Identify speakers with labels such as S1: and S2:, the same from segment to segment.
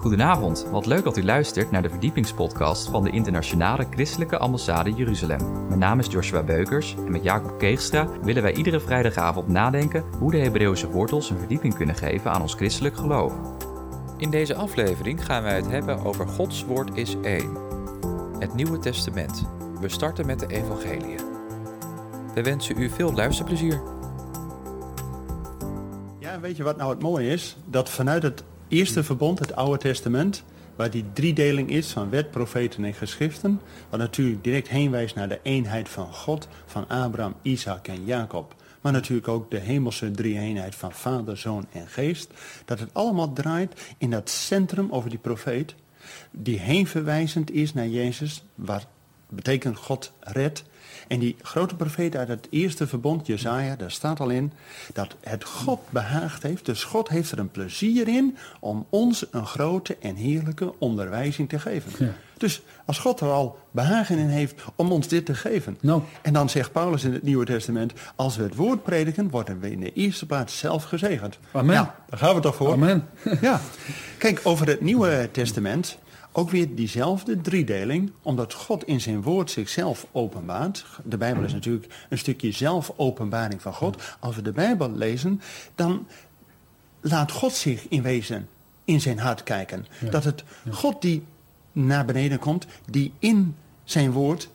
S1: Goedenavond, wat leuk dat u luistert naar de verdiepingspodcast van de Internationale Christelijke Ambassade Jeruzalem. Mijn naam is Joshua Beukers en met Jacob Keegstra willen wij iedere vrijdagavond nadenken hoe de Hebreeuwse wortels een verdieping kunnen geven aan ons christelijk geloof. In deze aflevering gaan wij het hebben over Gods woord is één. Het Nieuwe Testament. We starten met de Evangelie. We wensen u veel luisterplezier.
S2: Ja, en weet je wat nou het mooie is? Dat vanuit het eerste verbond, het Oude Testament, waar die driedeling is van wet, profeten en geschriften, wat natuurlijk direct heen wijst naar de eenheid van God, van Abraham, Isaac en Jacob, maar natuurlijk ook de hemelse drie-eenheid van Vader, Zoon en Geest, dat het allemaal draait in dat centrum over die profeet, die heenverwijzend is naar Jezus, waar betekent God redt, en die grote profeet uit het eerste verbond, Jezaja, daar staat al in dat het God behaagd heeft. Dus God heeft er een plezier in om ons een grote en heerlijke onderwijzing te geven. Dus als God er al behagen in heeft om ons dit te geven.
S3: Nou.
S2: En dan zegt Paulus in het Nieuwe Testament, als we het woord prediken, worden we in de eerste plaats zelf gezegend.
S3: Amen.
S2: Ja, daar gaan we toch voor.
S3: Amen.
S2: Ja. Kijk, over het Nieuwe Testament ook weer diezelfde driedeling, omdat God in zijn woord zichzelf openbaart. De Bijbel is natuurlijk een stukje zelfopenbaring van God. Als we de Bijbel lezen, dan laat God zich in wezen in zijn hart kijken. Dat het God die naar beneden komt, die in zijn woord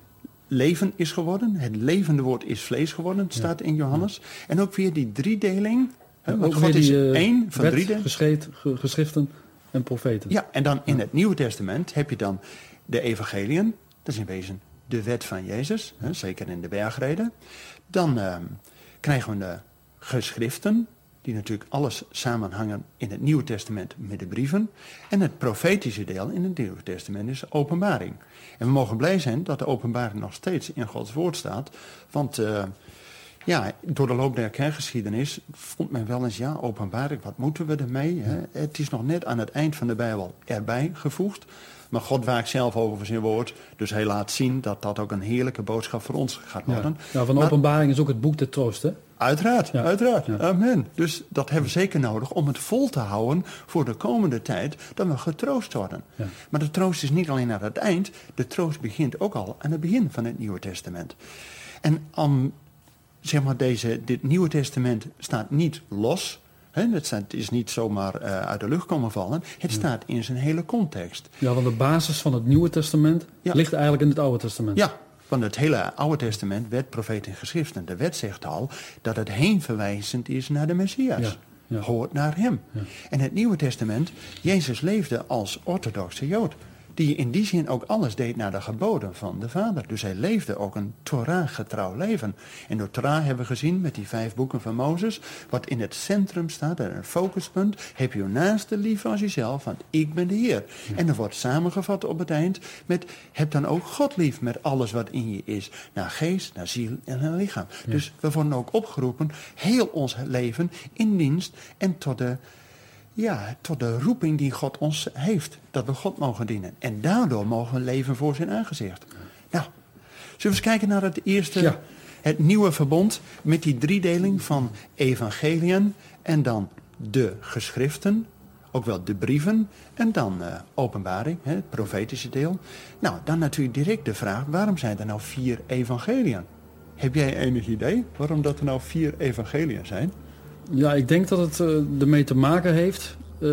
S2: leven is geworden. Het levende woord is vlees geworden, staat in Johannes. En ook weer die driedeling. hè, want God
S3: weer
S2: is
S3: die, eh,
S2: één van drie.
S3: geschriften en profeten.
S2: Ja, en dan in het Nieuwe Testament heb je dan de evangeliën. Dat is in wezen de wet van Jezus, hè, zeker in de bergreden. Dan ehm, krijgen we de geschriften, die natuurlijk alles samenhangen in het Nieuwe Testament met de brieven. En het profetische deel in het Nieuwe Testament is openbaring. En we mogen blij zijn dat de openbaring nog steeds in Gods woord staat. Want eh, ja, door de loop der kerkgeschiedenis vond men wel eens, ja, openbaring, wat moeten we ermee? Hè? Het is nog net aan het eind van de Bijbel erbij gevoegd. Maar God waakt zelf over zijn woord. Dus hij laat zien dat dat ook een heerlijke boodschap voor ons gaat worden.
S3: Ja, van
S2: Maar-
S3: openbaring is ook het boek der troost, hè?
S2: Uiteraard,
S3: Ja.
S2: uiteraard.
S3: Ja.
S2: Amen. Dus dat hebben we zeker nodig om het vol te houden voor de komende tijd, dat we getroost worden.
S3: Ja.
S2: Maar de troost is niet alleen aan het eind, de troost begint ook al aan het begin van het Nieuwe Testament. En om, zeg maar, deze, dit Nieuwe Testament staat niet los. Hè, het, staat- is niet zomaar eh, uit de lucht komen vallen. Het staat in zijn hele context.
S3: Ja, want de basis van het Nieuwe Testament
S2: Ja.
S3: ligt eigenlijk in het Oude Testament.
S2: Ja, van het hele Oude Testament, wet, profeet en geschriften. De wet zegt al dat het heenverwijzend is naar de Messias.
S3: Ja.
S2: Hoort naar hem. En het Nieuwe Testament, Jezus leefde als orthodoxe Jood. Die in die zin ook alles deed naar de geboden van de Vader. Dus hij leefde ook een Torah-getrouw leven. En door Torah hebben we gezien met die vijf boeken van Mozes, wat in het centrum staat, en een focuspunt, heb je naaste lief als jezelf, want ik ben de Heer. En er wordt samengevat op het eind met, heb dan ook God lief met alles wat in je is. Naar geest, naar ziel en naar lichaam. Dus we worden ook opgeroepen, heel ons leven in dienst en tot de ja, tot de roeping die God ons heeft. Dat we God mogen dienen. En daardoor mogen we leven voor zijn aangezicht. Nou, zullen we eens kijken naar het eerste,
S3: Ja.
S2: het nieuwe verbond met die driedeling van evangeliën en dan de geschriften, ook wel de brieven en dan eh, openbaring, hè, het profetische deel. Nou, dan natuurlijk direct de vraag, waarom zijn er nou vier evangeliën? Heb jij enig idee waarom dat er nou vier evangeliën zijn?
S3: Ja, ik denk dat het eh, ermee te maken heeft eh,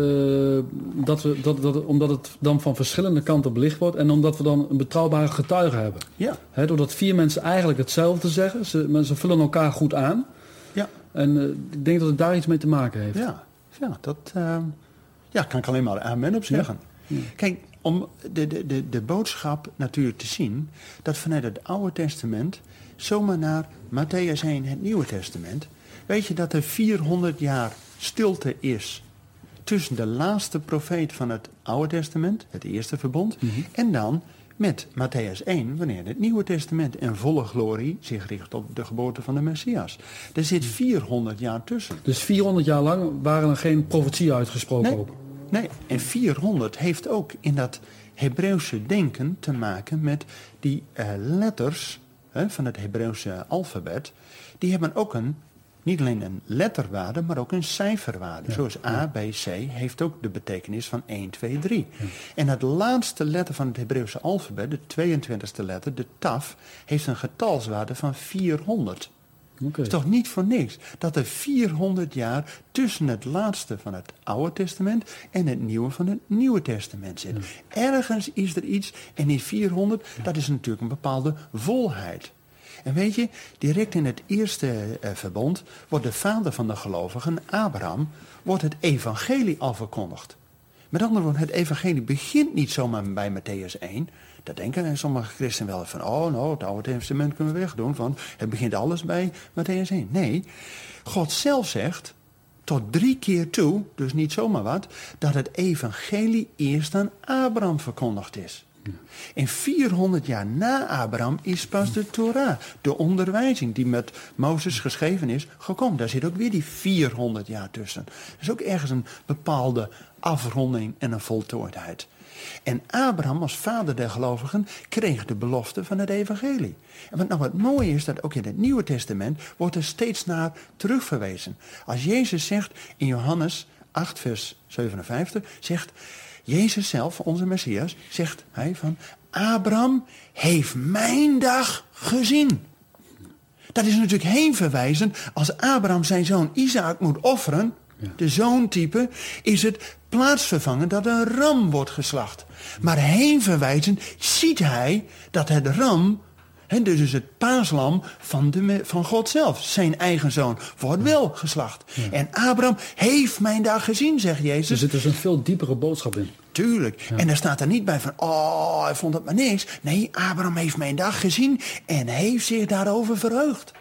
S3: dat we, dat, dat, omdat het dan van verschillende kanten belicht wordt en omdat we dan een betrouwbare getuige hebben.
S2: Ja,
S3: Hè, doordat vier mensen eigenlijk hetzelfde zeggen, ze, ze vullen elkaar goed aan.
S2: ja.
S3: En eh, ik denk dat het daar iets mee te maken heeft.
S2: Ja, ja dat uh, ja, kan ik alleen maar amen op zeggen. Kijk, om de, de, de, de boodschap natuurlijk te zien... dat vanuit het Oude Testament zomaar naar Matthäus 1, het Nieuwe Testament... weet je dat er 400 jaar stilte is tussen de laatste profeet van het Oude Testament... het eerste verbond, en dan met Matthäus 1, wanneer het Nieuwe Testament in volle glorie zich richt op de geboorte van de Messias. Er zit 400 jaar tussen.
S3: Dus 400 jaar lang waren er geen profetieën uitgesproken
S2: Nee,
S3: ook.
S2: nee, en 400 heeft ook in dat Hebreeuwse denken te maken met die eh, letters hè, van het Hebreeuwse alfabet. Die hebben ook een niet alleen een letterwaarde, maar ook een cijferwaarde. Zoals A, B, C heeft ook de betekenis van 1, 2, 3. En het laatste letter van het Hebreeuwse alfabet, de 22e letter, de taf, heeft een getalswaarde van 400. Het is toch niet voor niks dat er 400 jaar tussen het laatste van het Oude Testament en het nieuwe van het Nieuwe Testament zit. Ergens is er iets en die 400, dat is natuurlijk een bepaalde volheid. En weet je, direct in het eerste eh, verbond wordt de vader van de gelovigen, Abraham, wordt het evangelie al verkondigd. Met andere woorden, het evangelie begint niet zomaar bij Matthäus 1. Dat denken sommige christenen wel van, oh nou, het Oude Testament kunnen we wegdoen, want het begint alles bij Matthäus 1. Nee, God zelf zegt, tot drie keer toe, dus niet zomaar wat, dat het evangelie eerst aan Abraham verkondigd is. En 400 jaar na Abraham is pas de Torah, de onderwijzing die met Mozes geschreven is, gekomen. Daar zit ook weer die 400 jaar tussen. Dat is ook ergens een bepaalde afronding en een voltooidheid. En Abraham als vader der gelovigen kreeg de belofte van het evangelie. En wat nou wat mooi is, dat ook in het Nieuwe Testament wordt er steeds naar terugverwezen. Als Jezus zegt in Johannes 8 vers 57, zegt Jezus zelf, onze Messias, zegt hij van... Abraham heeft mijn dag gezien. Dat is natuurlijk heen verwijzen. Als Abraham zijn zoon Isaac moet offeren, de zoontype, is het plaatsvervangen dat een ram wordt geslacht. Maar heen verwijzen ziet hij dat het ram He, dus het paaslam van, de, van God zelf. Zijn eigen zoon wordt wel geslacht. En Abraham heeft mijn dag gezien, zegt Jezus.
S3: Er zit dus een veel diepere boodschap in.
S2: Tuurlijk. En er staat er niet bij van, oh, hij vond het maar niks. Nee, Abraham heeft mijn dag gezien en heeft zich daarover verheugd.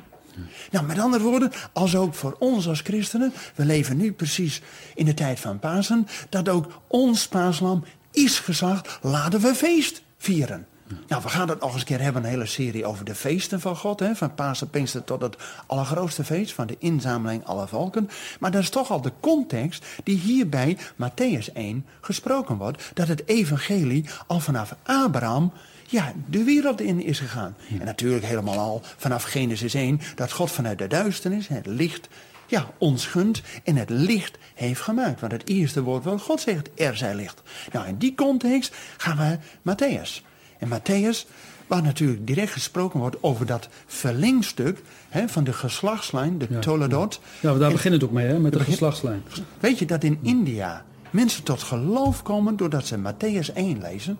S2: Nou, met andere woorden, als ook voor ons als christenen, we leven nu precies in de tijd van Pasen, dat ook ons paaslam is geslacht, laten we feest vieren. Nou, we gaan het nog eens een keer hebben, een hele serie over de feesten van God. Hè, van Pasen, Pinkster tot het allergrootste feest van de inzameling aller volken. Maar dat is toch al de context die hier bij Matthäus 1 gesproken wordt. Dat het evangelie al vanaf Abraham ja, de wereld in is gegaan. En natuurlijk helemaal al vanaf Genesis 1 dat God vanuit de duisternis het licht ja, ons gunt en het licht heeft gemaakt. Want het eerste woord wat God zegt, er zij licht. Nou, in die context gaan we Matthäus. En Matthäus, waar natuurlijk direct gesproken wordt over dat verlengstuk hè, van de geslachtslijn, de ja, Toledot.
S3: Ja, daar begint het ook mee, hè, met de geslachtslijn.
S2: Weet je dat in India mensen tot geloof komen doordat ze Matthäus 1 lezen?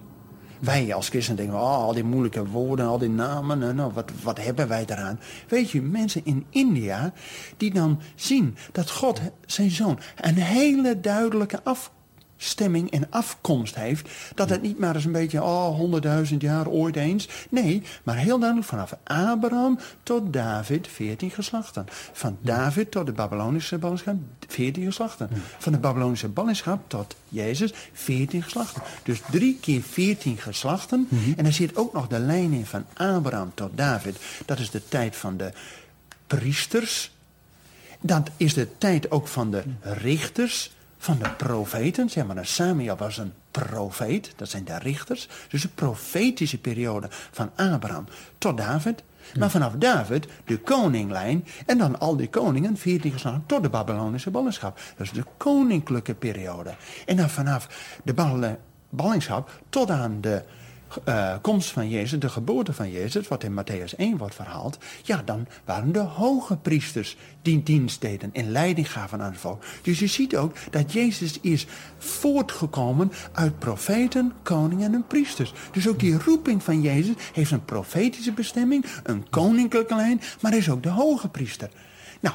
S2: Wij als christenen denken, oh, al die moeilijke woorden, al die namen, nou, wat, wat hebben wij daaraan? Weet je, mensen in India die dan zien dat God zijn zoon een hele duidelijke af stemming en afkomst heeft. Dat het niet maar eens een beetje, oh, honderdduizend jaar ooit eens. Nee, maar heel duidelijk vanaf Abraham tot David, veertien geslachten. Van David tot de Babylonische ballingschap, veertien geslachten. Van de Babylonische ballingschap tot Jezus, veertien geslachten. Dus drie keer veertien geslachten. Mhm. En er zit ook nog de lijn in van Abraham tot David. Dat is de tijd van de priesters. Dat is de tijd ook van de richters van de profeten. Zeg maar, Samuel was een profeet, dat zijn de richters. Dus de profetische periode van Abraham tot David. Maar vanaf David de koninglijn en dan al die koningen, 14 geslagen, tot de Babylonische ballingschap. Dus de koninklijke periode. En dan vanaf de ballingschap tot aan de uh, komst van Jezus, de geboorte van Jezus, wat in Matthäus 1 wordt verhaald, ja, dan waren de hoge priesters die dienst deden en leiding gaven aan het volk. Dus je ziet ook dat Jezus is voortgekomen uit profeten, koningen en priesters. Dus ook die roeping van Jezus heeft een profetische bestemming, een koninklijke lijn, maar is ook de hoge priester. Nou,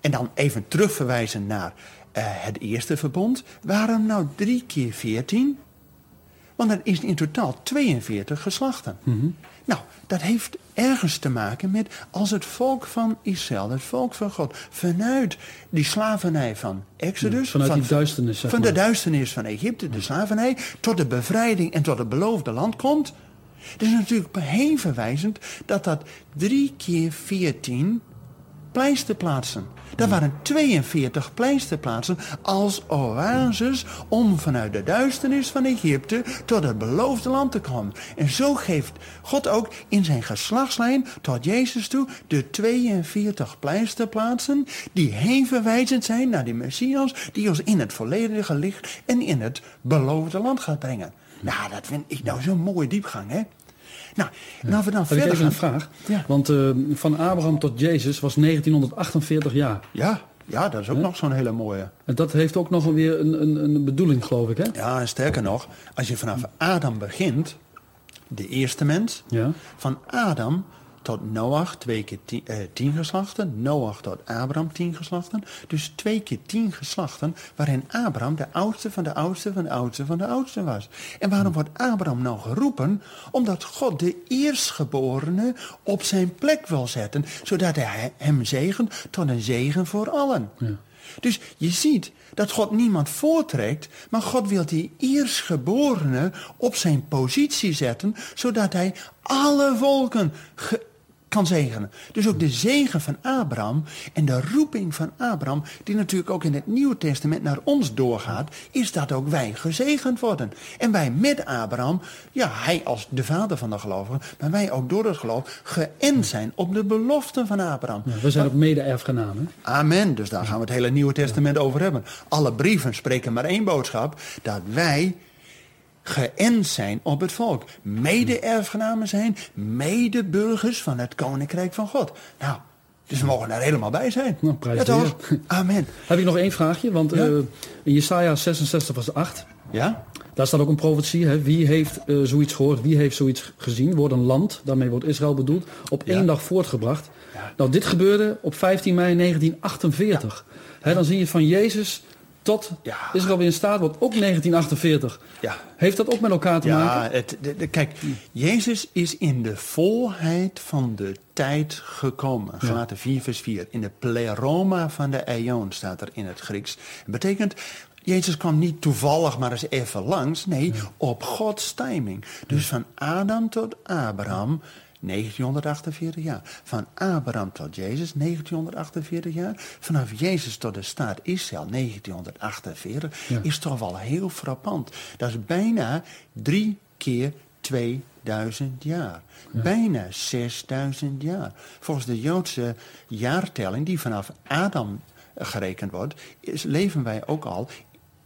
S2: en dan even terugverwijzen naar uh, het eerste verbond. Waarom nou drie keer veertien? Want er is in totaal 42 geslachten. Mhm. Nou, dat heeft ergens te maken met als het volk van Israël, het volk van God, vanuit die slavernij van Exodus,
S3: vanuit van, die duisternis,
S2: van de duisternis van Egypte, de slavernij, tot de bevrijding en tot het beloofde land komt. Het is natuurlijk heen verwijzend dat dat drie keer veertien pleisterplaatsen. Er waren 42 pleisterplaatsen als oases om vanuit de duisternis van Egypte tot het beloofde land te komen. En zo geeft God ook in zijn geslachtslijn tot Jezus toe de 42 pleisterplaatsen die heen verwijzend zijn naar de Messias die ons in het volledige licht en in het beloofde land gaat brengen. Nou, dat vind ik nou zo'n mooie diepgang, hè? Nou, nou we dan
S3: Heb ik
S2: verder
S3: even
S2: gaan.
S3: een vraag?
S2: Ja.
S3: Want eh, van Abraham tot Jezus was 1948 jaar.
S2: Ja, ja, dat is ook nog zo'n hele mooie.
S3: En dat heeft ook nog weer een, een, een bedoeling, geloof ik, hè?
S2: Ja, en sterker nog, als je vanaf Adam begint, de eerste mens,
S3: Ja.
S2: van Adam tot Noach twee keer tien, eh, tien geslachten, Noach tot Abraham tien geslachten, dus twee keer tien geslachten, waarin Abraham de oudste van de oudste van de oudste van de oudste was. En waarom wordt Abraham nou geroepen? Omdat God de eerstgeborene op zijn plek wil zetten, zodat hij hem zegent tot een zegen voor allen. Dus je ziet dat God niemand voortrekt, maar God wil die eerstgeborene op zijn positie zetten, zodat hij alle volken kan zegenen. Dus ook de zegen van Abraham en de roeping van Abraham, die natuurlijk ook in het Nieuwe Testament naar ons doorgaat, is dat ook wij gezegend worden. En wij met Abraham, ja, hij als de vader van de gelovigen, maar wij ook door het geloof geënt zijn op de beloften van Abraham.
S3: Ja, we zijn ook mede-erfgenamen.
S2: Amen. Dus daar gaan we het hele Nieuwe Testament over hebben. Alle brieven spreken maar één boodschap: dat wij geënt zijn op het volk. Mede-erfgenamen zijn, medeburgers van het Koninkrijk van God. Nou, dus we mogen daar helemaal bij zijn.
S3: Nou, prijs
S2: ja? Amen.
S3: Heb ik nog één vraagje? Want
S2: Ja.
S3: eh, in Jesaja 66 vers 8,
S2: Ja?
S3: daar staat ook een profetie. Hè? Wie heeft eh, zoiets gehoord? Wie heeft zoiets gezien? Wordt een land, daarmee wordt Israël bedoeld, op
S2: Ja.
S3: één dag voortgebracht.
S2: Ja.
S3: Nou, dit gebeurde op 15 mei 1948. Hè, dan zie je van Jezus tot
S2: Ja.
S3: Israël weer in staat wordt, ook 1948.
S2: Ja.
S3: Heeft dat ook met elkaar te
S2: Ja,
S3: maken?
S2: het, de, de- kijk, Jezus is in de volheid van de tijd gekomen. Gelaten 4 vers 4. In de pleroma van de aion staat er in het Grieks. Dat betekent, Jezus kwam niet toevallig maar eens even langs. Nee, op Gods timing. Dus van Adam tot Abraham... 1948 jaar. Van Abraham tot Jezus 1948 jaar. Vanaf Jezus tot de staat Israël 1948
S3: Ja.
S2: is toch wel heel frappant. Dat is bijna drie keer 2000 jaar. Bijna 6000 jaar. Volgens de Joodse jaartelling die vanaf Adam gerekend wordt, is, leven wij ook al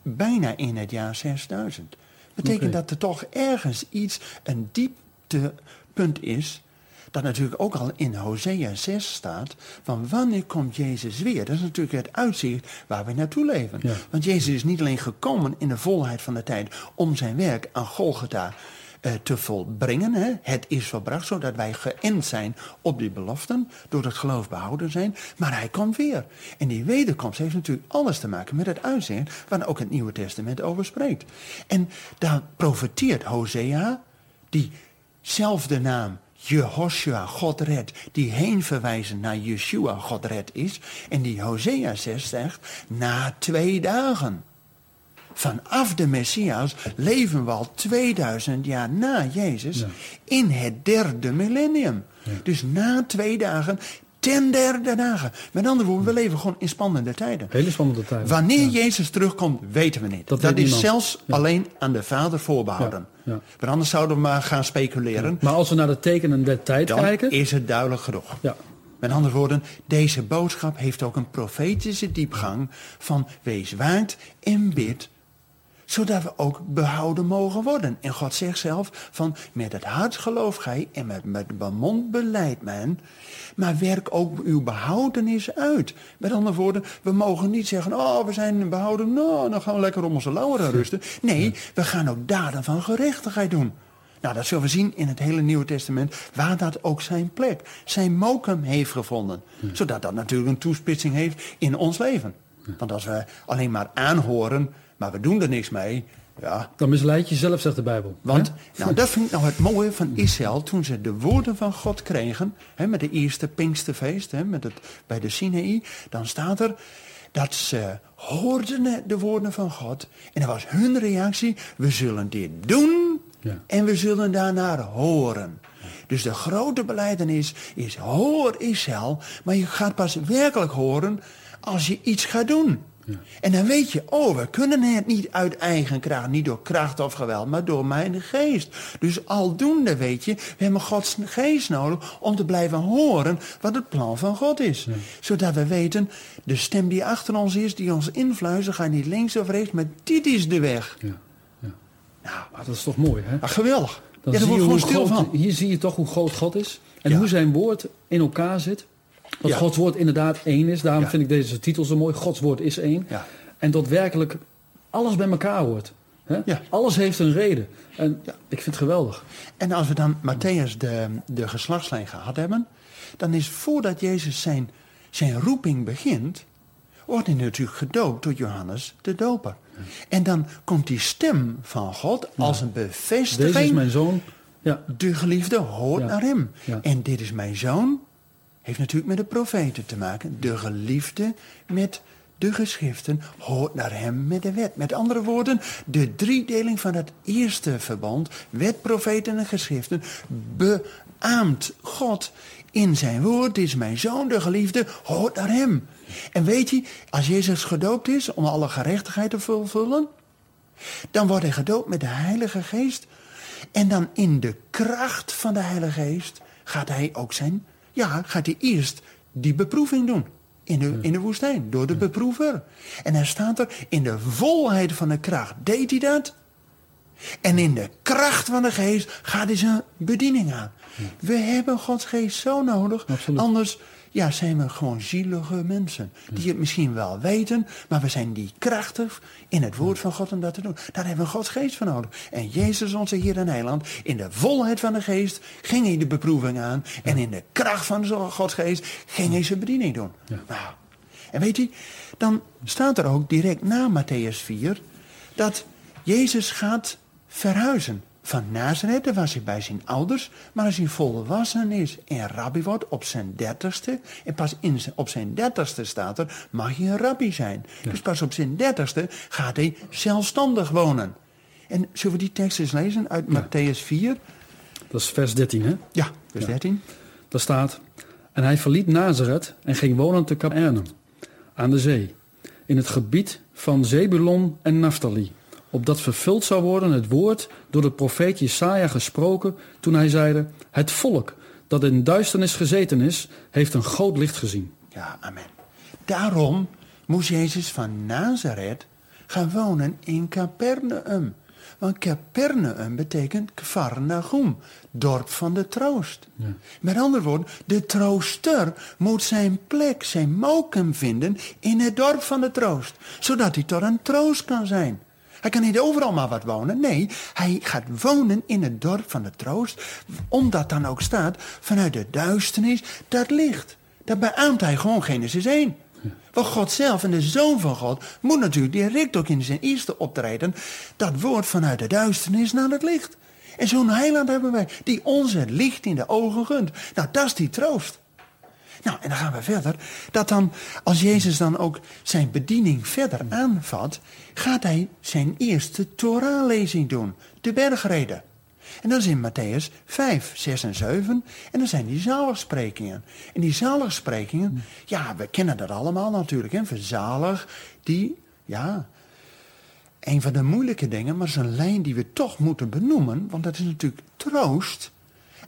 S2: bijna in het jaar 6000. Betekent dat er toch ergens iets, een dieptepunt is, dat natuurlijk ook al in Hosea 6 staat, van wanneer komt Jezus weer? Dat is natuurlijk het uitzicht waar we naartoe leven.
S3: Ja.
S2: Want Jezus is niet alleen gekomen in de volheid van de tijd om zijn werk aan Golgotha eh, te volbrengen. Hè? Het is volbracht, zodat wij geënt zijn op die beloften, door het geloof behouden zijn. Maar hij komt weer. En die wederkomst heeft natuurlijk alles te maken met het uitzicht waar ook het Nieuwe Testament over spreekt. En daar profeteert Hosea, diezelfde naam Jehoshua, God red, die heen verwijzen naar Yeshua, God red is. En die Hosea 6 zegt, na twee dagen. Vanaf de Messias leven we al 2000 jaar na Jezus
S3: Ja.
S2: in het derde millennium. Dus na twee dagen, ten derde dagen. Met andere woorden, we leven gewoon in spannende tijden.
S3: Hele spannende tijd.
S2: Wanneer
S3: Ja.
S2: Jezus terugkomt, weten we niet.
S3: Dat
S2: Dat, is
S3: niemand.
S2: zelfs
S3: Ja.
S2: alleen aan de Vader voorbehouden.
S3: Ja.
S2: Want anders zouden we maar gaan speculeren.
S3: Maar als we naar de tekenen der tijd
S2: Dan
S3: kijken...
S2: is het duidelijk genoeg.
S3: Ja,
S2: Met andere woorden, deze boodschap heeft ook een profetische diepgang van wees waard en bid, zodat we ook behouden mogen worden. En God zegt zelf van met het hart geloof gij en met, met de mond beleidt men, maar werk ook uw behoudenis uit. Met andere woorden, we mogen niet zeggen, oh we zijn behouden, nou dan gaan we lekker om onze lauweren rusten. Nee, we gaan ook daden van gerechtigheid doen. Nou, dat zullen we zien in het hele Nieuwe Testament, waar dat ook zijn plek, zijn mokum heeft gevonden. Zodat dat natuurlijk een toespitsing heeft in ons leven. Want als we alleen maar aanhoren, maar we doen er niks mee, ja.
S3: dan misleid je zelf, zegt de Bijbel.
S2: Want,
S3: Hè?
S2: nou, dat vind ik nou het mooie van Israël, toen ze de woorden van God kregen, hè, met de eerste Pinksterfeest, hè, met het, bij de Sinaï, dan staat er dat ze hoorden de woorden van God. En dat was hun reactie, we zullen dit doen
S3: Ja.
S2: en we zullen daarnaar horen. Dus de grote beleidenis is hoor Israël, maar je gaat pas werkelijk horen als je iets gaat doen. En dan weet je, oh, we kunnen het niet uit eigen kracht, niet door kracht of geweld, maar door mijn geest. Dus aldoende weet je, we hebben Gods geest nodig om te blijven horen wat het plan van God is. Zodat we weten, de stem die achter ons is, die ons influistert, gaat niet links of rechts, maar dit is de weg. Ja.
S3: Ja. Nou, ah, dat is toch mooi, hè?
S2: Ah, geweldig.
S3: Dan ja, je hoe groot, van. Hier zie je toch hoe groot God is. En hoe zijn woord in elkaar zit. Dat Gods woord inderdaad één is. Daarom vind ik deze titel zo mooi. Gods woord is één. En dat werkelijk alles bij elkaar hoort. Ja. Alles heeft een reden. En ja. ik vind het geweldig.
S2: En als we dan Matthäus de, de geslachtslijn gehad hebben... dan is voordat Jezus zijn, zijn roeping begint... wordt hij natuurlijk gedoopt door Johannes de doper. En dan komt die stem van God als een bevestiging...
S3: Deze is mijn zoon.
S2: Ja. De geliefde hoort naar hem. En dit is mijn zoon heeft natuurlijk met de profeten te maken. De geliefde met de geschriften hoort naar hem met de wet. Met andere woorden, de driedeling van het eerste verbond, wet, profeten en geschriften, beaamt God in zijn woord. Is mijn zoon, de geliefde, hoort naar hem. En weet je, als Jezus gedoopt is om alle gerechtigheid te vervullen, dan wordt hij gedoopt met de Heilige Geest. En dan in de kracht van de Heilige Geest gaat hij ook zijn ja, gaat hij eerst die beproeving doen. In de, in de woestijn, door de beproever. En dan staat er, in de volheid van de kracht deed hij dat. En in de kracht van de geest gaat hij zijn bediening aan. We hebben Gods geest zo nodig. Anders ja, zijn we gewoon zielige mensen. Die het misschien wel weten, maar we zijn die krachtig in het woord van God om dat te doen. Daar hebben we Gods geest voor nodig. En Jezus, onze Heer en Heiland, in de volheid van de geest ging hij de beproeving aan. En in de kracht van Gods geest ging hij zijn bediening doen. Nou, en weet je, dan staat er ook direct na Matthäus 4 dat Jezus gaat verhuizen van Nazareth, was hij bij zijn ouders. Maar als hij volwassen is en rabbi wordt op zijn dertigste... en pas in, op zijn dertigste staat er, mag hij een rabbi zijn. Dus pas op zijn dertigste gaat hij zelfstandig wonen. En zullen we die tekst eens lezen uit ja. Matthäus 4?
S3: Dat is vers 13, hè?
S2: Ja, vers 13.
S3: Daar staat... En hij verliet Nazareth en ging wonen te Capernaum, aan de zee... in het gebied van Zebulon en Naphtali opdat vervuld zou worden het woord door de profeet Jesaja gesproken toen hij zeide, het volk dat in duisternis gezeten is, heeft een groot licht gezien.
S2: Ja, amen. Daarom moest Jezus van Nazareth gaan wonen in Capernaum. Want Capernaum betekent Kvarnagum, dorp van de troost. Ja. Met andere woorden, de trooster moet zijn plek, zijn mokum vinden in het dorp van de troost. Zodat hij tot een troost kan zijn. Hij kan niet overal maar wat wonen. Nee, hij gaat wonen in het dorp van de troost. Omdat dan ook staat, vanuit de duisternis, dat licht. Dat beaamt hij gewoon Genesis 1. Want God zelf en de Zoon van God moet natuurlijk direct ook in zijn eerste optreden dat woord vanuit de duisternis naar het licht. En zo'n heiland hebben wij, die ons het licht in de ogen gunt. Nou, dat is die troost. Nou, en dan gaan we verder. Dat dan, als Jezus dan ook zijn bediening verder aanvat, gaat hij zijn eerste Torah-lezing doen. De bergreden. En dat is in Matthäus 5, 6 en 7. En dan zijn die zaligsprekingen. En die zaligsprekingen, ja, we kennen dat allemaal natuurlijk. Hè? Verzalig, die, ja, een van de moeilijke dingen, maar zo'n lijn die we toch moeten benoemen. Want dat is natuurlijk troost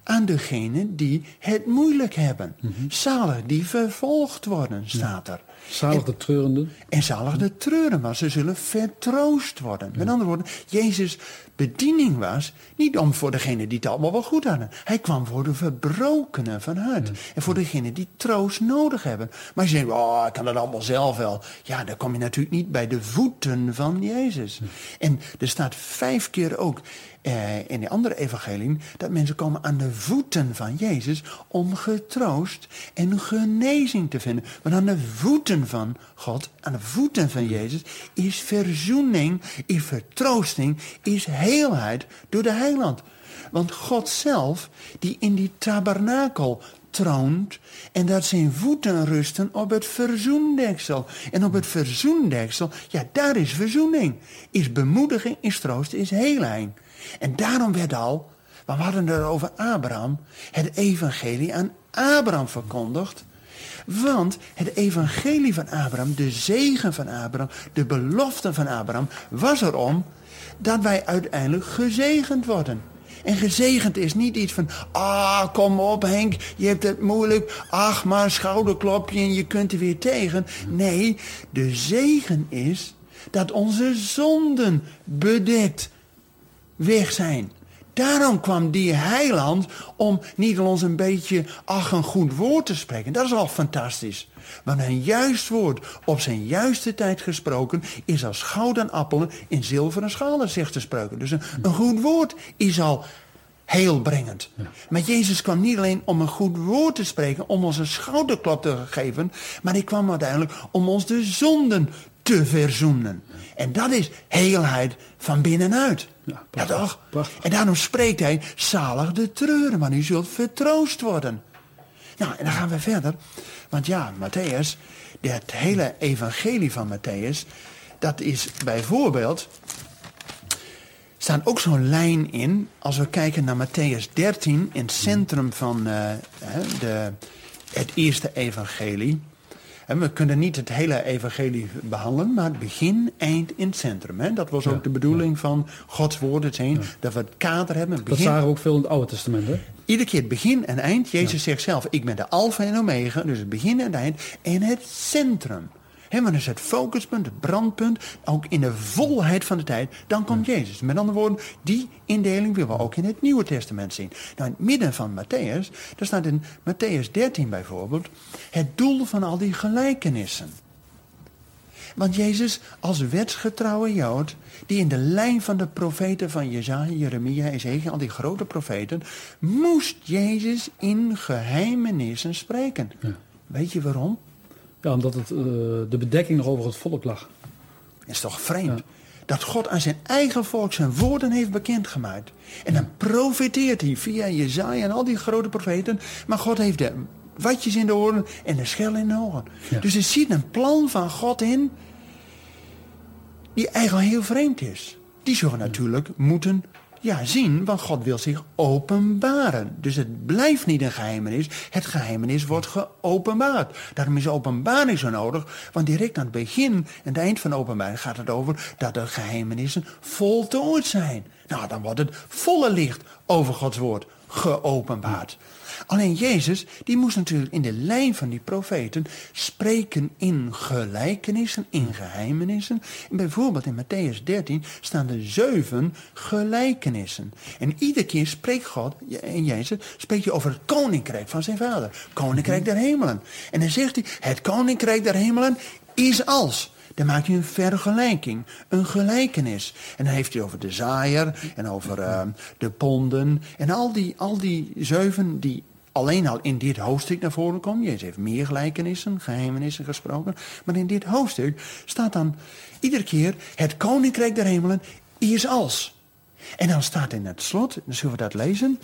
S2: aan degenen die het moeilijk hebben. Mm Zalig die vervolgd worden, staat er.
S3: Zalig de treurenden.
S2: En zalig de treuren, maar ze zullen vertroost worden. Met andere woorden, Jezus bediening was niet om voor degenen die het allemaal wel goed hadden. Hij kwam voor de verbrokenen van hart. En voor degenen die troost nodig hebben. Maar je zegt, oh, ik kan dat allemaal zelf wel. Ja, dan kom je natuurlijk niet bij de voeten van Jezus. En er staat vijf keer ook eh, in de andere evangelie dat mensen komen aan de voeten van Jezus om getroost en genezing te vinden. Want aan de voeten van God, aan de voeten van Jezus, is verzoening, is vertroosting, is heelheid door de heiland. Want God zelf, die in die tabernakel troont en dat zijn voeten rusten op het verzoendeksel. En op het verzoendeksel, ja, daar is verzoening. Is bemoediging, is troost, is heelheid. En daarom werd al, we hadden het over Abraham. Het evangelie aan Abraham verkondigd. Want het evangelie van Abraham, de zegen van Abraham, de belofte van Abraham, was erom dat wij uiteindelijk gezegend worden. En gezegend is niet iets van, ah, kom op Henk, je hebt het moeilijk. Ach, maar schouderklopje en je kunt er weer tegen. Nee, de zegen is dat onze zonden bedekt weg zijn. Daarom kwam die heiland om niet ons een beetje, ach, een goed woord te spreken. Dat is al fantastisch. Maar een juist woord op zijn juiste tijd gesproken is als goud en appelen in zilveren schalen, zegt de spreuken. Dus een, een goed woord is al heelbrengend. Maar Jezus kwam niet alleen om een goed woord te spreken, om ons een schouderklop te geven, maar hij kwam uiteindelijk om ons de zonden te verzoenen. En dat is heelheid van binnenuit. Ja, ja toch? En daarom spreekt hij, zalig de treuren, maar u zult vertroost worden. Nou, en dan gaan we verder. Want ja, Matthäus, het hele evangelie van Matthäus, dat is bijvoorbeeld, staan ook zo'n lijn in, als we kijken naar Matthäus 13, in het centrum van uh, de, het eerste evangelie. En we kunnen niet het hele evangelie behandelen, maar het begin, eind in het centrum. Hè? Dat was ook de bedoeling van Gods woord, het zijn, dat we het kader hebben. Het
S3: begin. Dat zagen we ook veel in het Oude Testament. Hè?
S2: Iedere keer het begin en eind. Jezus zegt zelf, ik ben de alfa en omega, dus het begin en het eind. En het centrum. Maar is het focuspunt, het brandpunt, ook in de volheid van de tijd, dan komt Jezus. Met andere woorden, die indeling willen we ook in het Nieuwe Testament zien. Nou, in het midden van Matthäus, daar staat in Matthäus 13 bijvoorbeeld, het doel van al die gelijkenissen. Want Jezus als wetsgetrouwe Jood, die in de lijn van de profeten van Jezaja, Jeremia, Ezekiel, al die grote profeten, moest Jezus in geheimenissen spreken. Weet je waarom?
S3: Ja, omdat het, uh, de bedekking nog over het volk lag.
S2: Is toch vreemd? Dat God aan zijn eigen volk zijn woorden heeft bekendgemaakt. En dan profiteert hij via Jezaja en al die grote profeten. Maar God heeft de watjes in de oren en de schel in de ogen. Dus er ziet een plan van God in die eigenlijk heel vreemd is. Die zullen natuurlijk moeten ja, zien, want God wil zich openbaren. Dus het blijft niet een geheimenis. Het geheimenis wordt geopenbaard. Daarom is openbaring zo nodig. Want direct aan het begin en het eind van openbaring gaat het over dat de geheimenissen voltooid zijn. Nou, dan wordt het volle licht over Gods woord geopenbaard. Alleen Jezus, die moest natuurlijk in de lijn van die profeten spreken in gelijkenissen, in geheimenissen. En bijvoorbeeld in Matthäus 13 staan er zeven gelijkenissen. En iedere keer spreekt God, en Jezus, spreekt je over het koninkrijk van zijn vader. Koninkrijk der hemelen. En dan zegt hij, het koninkrijk der hemelen is als. Dan maakt hij een vergelijking, een gelijkenis. En dan heeft hij over de zaaier en over uh, de ponden en al die, al die zeven die alleen al in dit hoofdstuk naar voren komen. Jezus heeft meer gelijkenissen, geheimenissen gesproken. Maar in dit hoofdstuk staat dan iedere keer het koninkrijk der hemelen is als. En dan staat in het slot, dan zullen we dat lezen.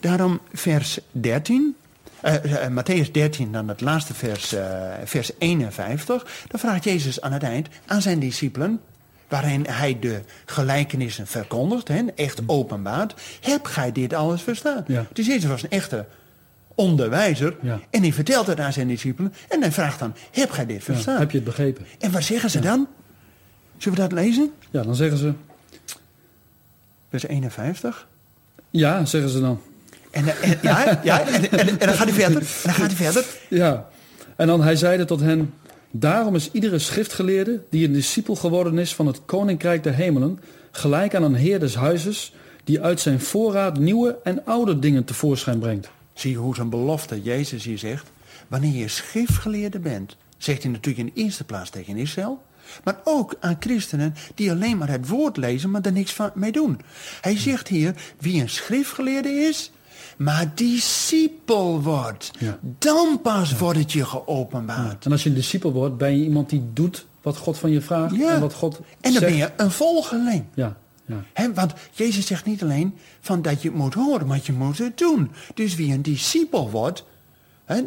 S2: Daarom vers 13. Uh, Matthäus 13, dan het laatste vers, uh, vers 51. Dan vraagt Jezus aan het eind aan zijn discipelen, waarin hij de gelijkenissen verkondigt, hè, echt openbaart. Heb gij dit alles verstaan? Ja. Dus Jezus was een echte onderwijzer. En hij vertelt het aan zijn discipelen. En hij vraagt dan, heb gij dit verstaan?
S3: heb je het begrepen?
S2: En wat zeggen ze dan? Zullen we dat lezen?
S3: Ja, dan zeggen ze...
S2: Vers 51.
S3: Ja, zeggen ze dan.
S2: En, en ja, ja en, en, dan gaat hij verder. En dan gaat hij verder.
S3: Ja, en dan hij zeide tot hen... Daarom is iedere schriftgeleerde die een discipel geworden is van het koninkrijk der hemelen... gelijk aan een heer des huizes... die uit zijn voorraad nieuwe en oude dingen tevoorschijn brengt.
S2: Zie je hoe zijn belofte Jezus hier zegt. Wanneer je schriftgeleerde bent, zegt hij natuurlijk in de eerste plaats tegen Israël. Maar ook aan christenen die alleen maar het woord lezen, maar er niks van mee doen. Hij zegt hier, wie een schriftgeleerde is, maar discipel wordt. Dan pas wordt het je geopenbaard.
S3: En als je een discipel wordt, ben je iemand die doet wat God van je vraagt. En, wat God
S2: en dan ben je een volgeling. Ja want Jezus zegt niet alleen van dat je het moet horen, maar je moet het doen. Dus wie een discipel wordt,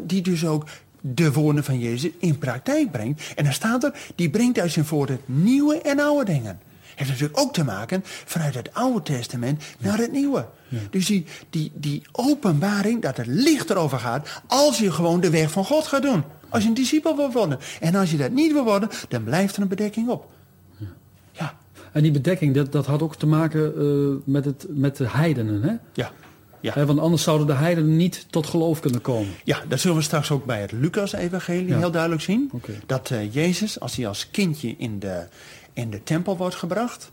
S2: die dus ook de woorden van Jezus in praktijk brengt. En dan staat er, die brengt uit zijn woorden nieuwe en oude dingen. Heeft natuurlijk ook te maken vanuit het Oude Testament naar het Nieuwe. Dus die, die, die openbaring dat het licht erover gaat als je gewoon de weg van God gaat doen. Als je een discipel wil worden. En als je dat niet wil worden, dan blijft er een bedekking op. Ja.
S3: En die bedekking, dat, dat had ook te maken uh, met, het, met de heidenen, hè?
S2: Ja. Ja.
S3: He, want anders zouden de heidenen niet tot geloof kunnen komen.
S2: Ja, dat zullen we straks ook bij het Lucas-evangelie ja. heel duidelijk zien.
S3: Okay.
S2: Dat uh, Jezus, als hij als kindje in de, in de tempel wordt gebracht,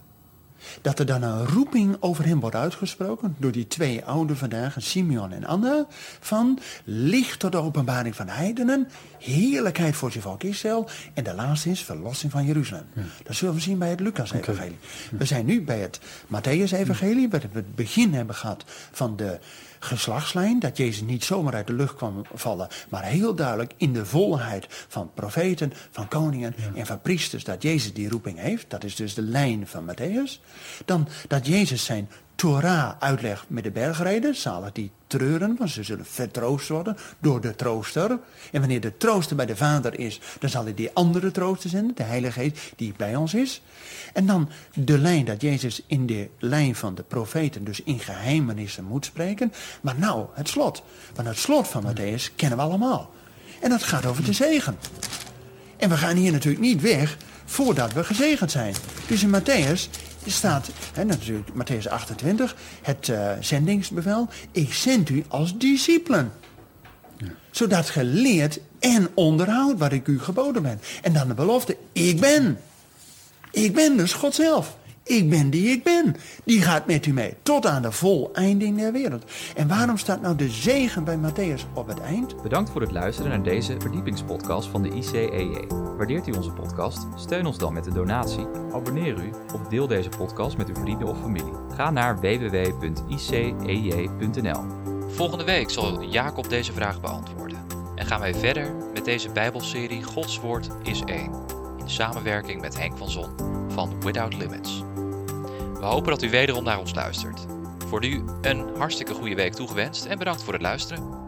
S2: dat er dan een roeping over hem wordt uitgesproken door die twee oude vandaag, Simeon en Anna, van licht tot de openbaring van heidenen, heerlijkheid voor zijn volk Israël en de laatste is verlossing van Jeruzalem. Ja. Dat zullen we zien bij het Lucas-evangelie. Okay. We zijn nu bij het Matthäus-evangelie, waar we het begin hebben gehad van de geslachtslijn, dat Jezus niet zomaar uit de lucht kwam vallen, maar heel duidelijk in de volheid van profeten, van koningen ja. en van priesters, dat Jezus die roeping heeft. Dat is dus de lijn van Matthäus. Dan dat Jezus zijn Torah uitlegt met de bergreden, zalig die treuren, want ze zullen vertroost worden door de trooster. En wanneer de trooster bij de Vader is, dan zal hij die andere trooster zenden, de Heilige Geest die bij ons is. En dan de lijn dat Jezus in de lijn van de profeten, dus in geheimenissen moet spreken. Maar nou, het slot. Want het slot van Matthäus kennen we allemaal. En dat gaat over de zegen. En we gaan hier natuurlijk niet weg voordat we gezegend zijn. Dus in Matthäus staat, hè, natuurlijk Matthäus 28, het uh, zendingsbevel. Ik zend u als discipelen. Ja. Zodat ge leert en onderhoudt wat ik u geboden ben. En dan de belofte, ik ben. Ik ben dus God zelf. Ik ben die ik ben. Die gaat met u mee tot aan de voleinding der wereld. En waarom staat nou de zegen bij Matthäus op het eind?
S1: Bedankt voor het luisteren naar deze verdiepingspodcast van de ICEJ. Waardeert u onze podcast? Steun ons dan met een donatie. Abonneer u of deel deze podcast met uw vrienden of familie. Ga naar www.icej.nl. Volgende week zal Jacob deze vraag beantwoorden. En gaan wij verder met deze Bijbelserie Gods Woord is één. In samenwerking met Henk van Zon van Without Limits. We hopen dat u wederom naar ons luistert. Voor nu een hartstikke goede week toegewenst en bedankt voor het luisteren.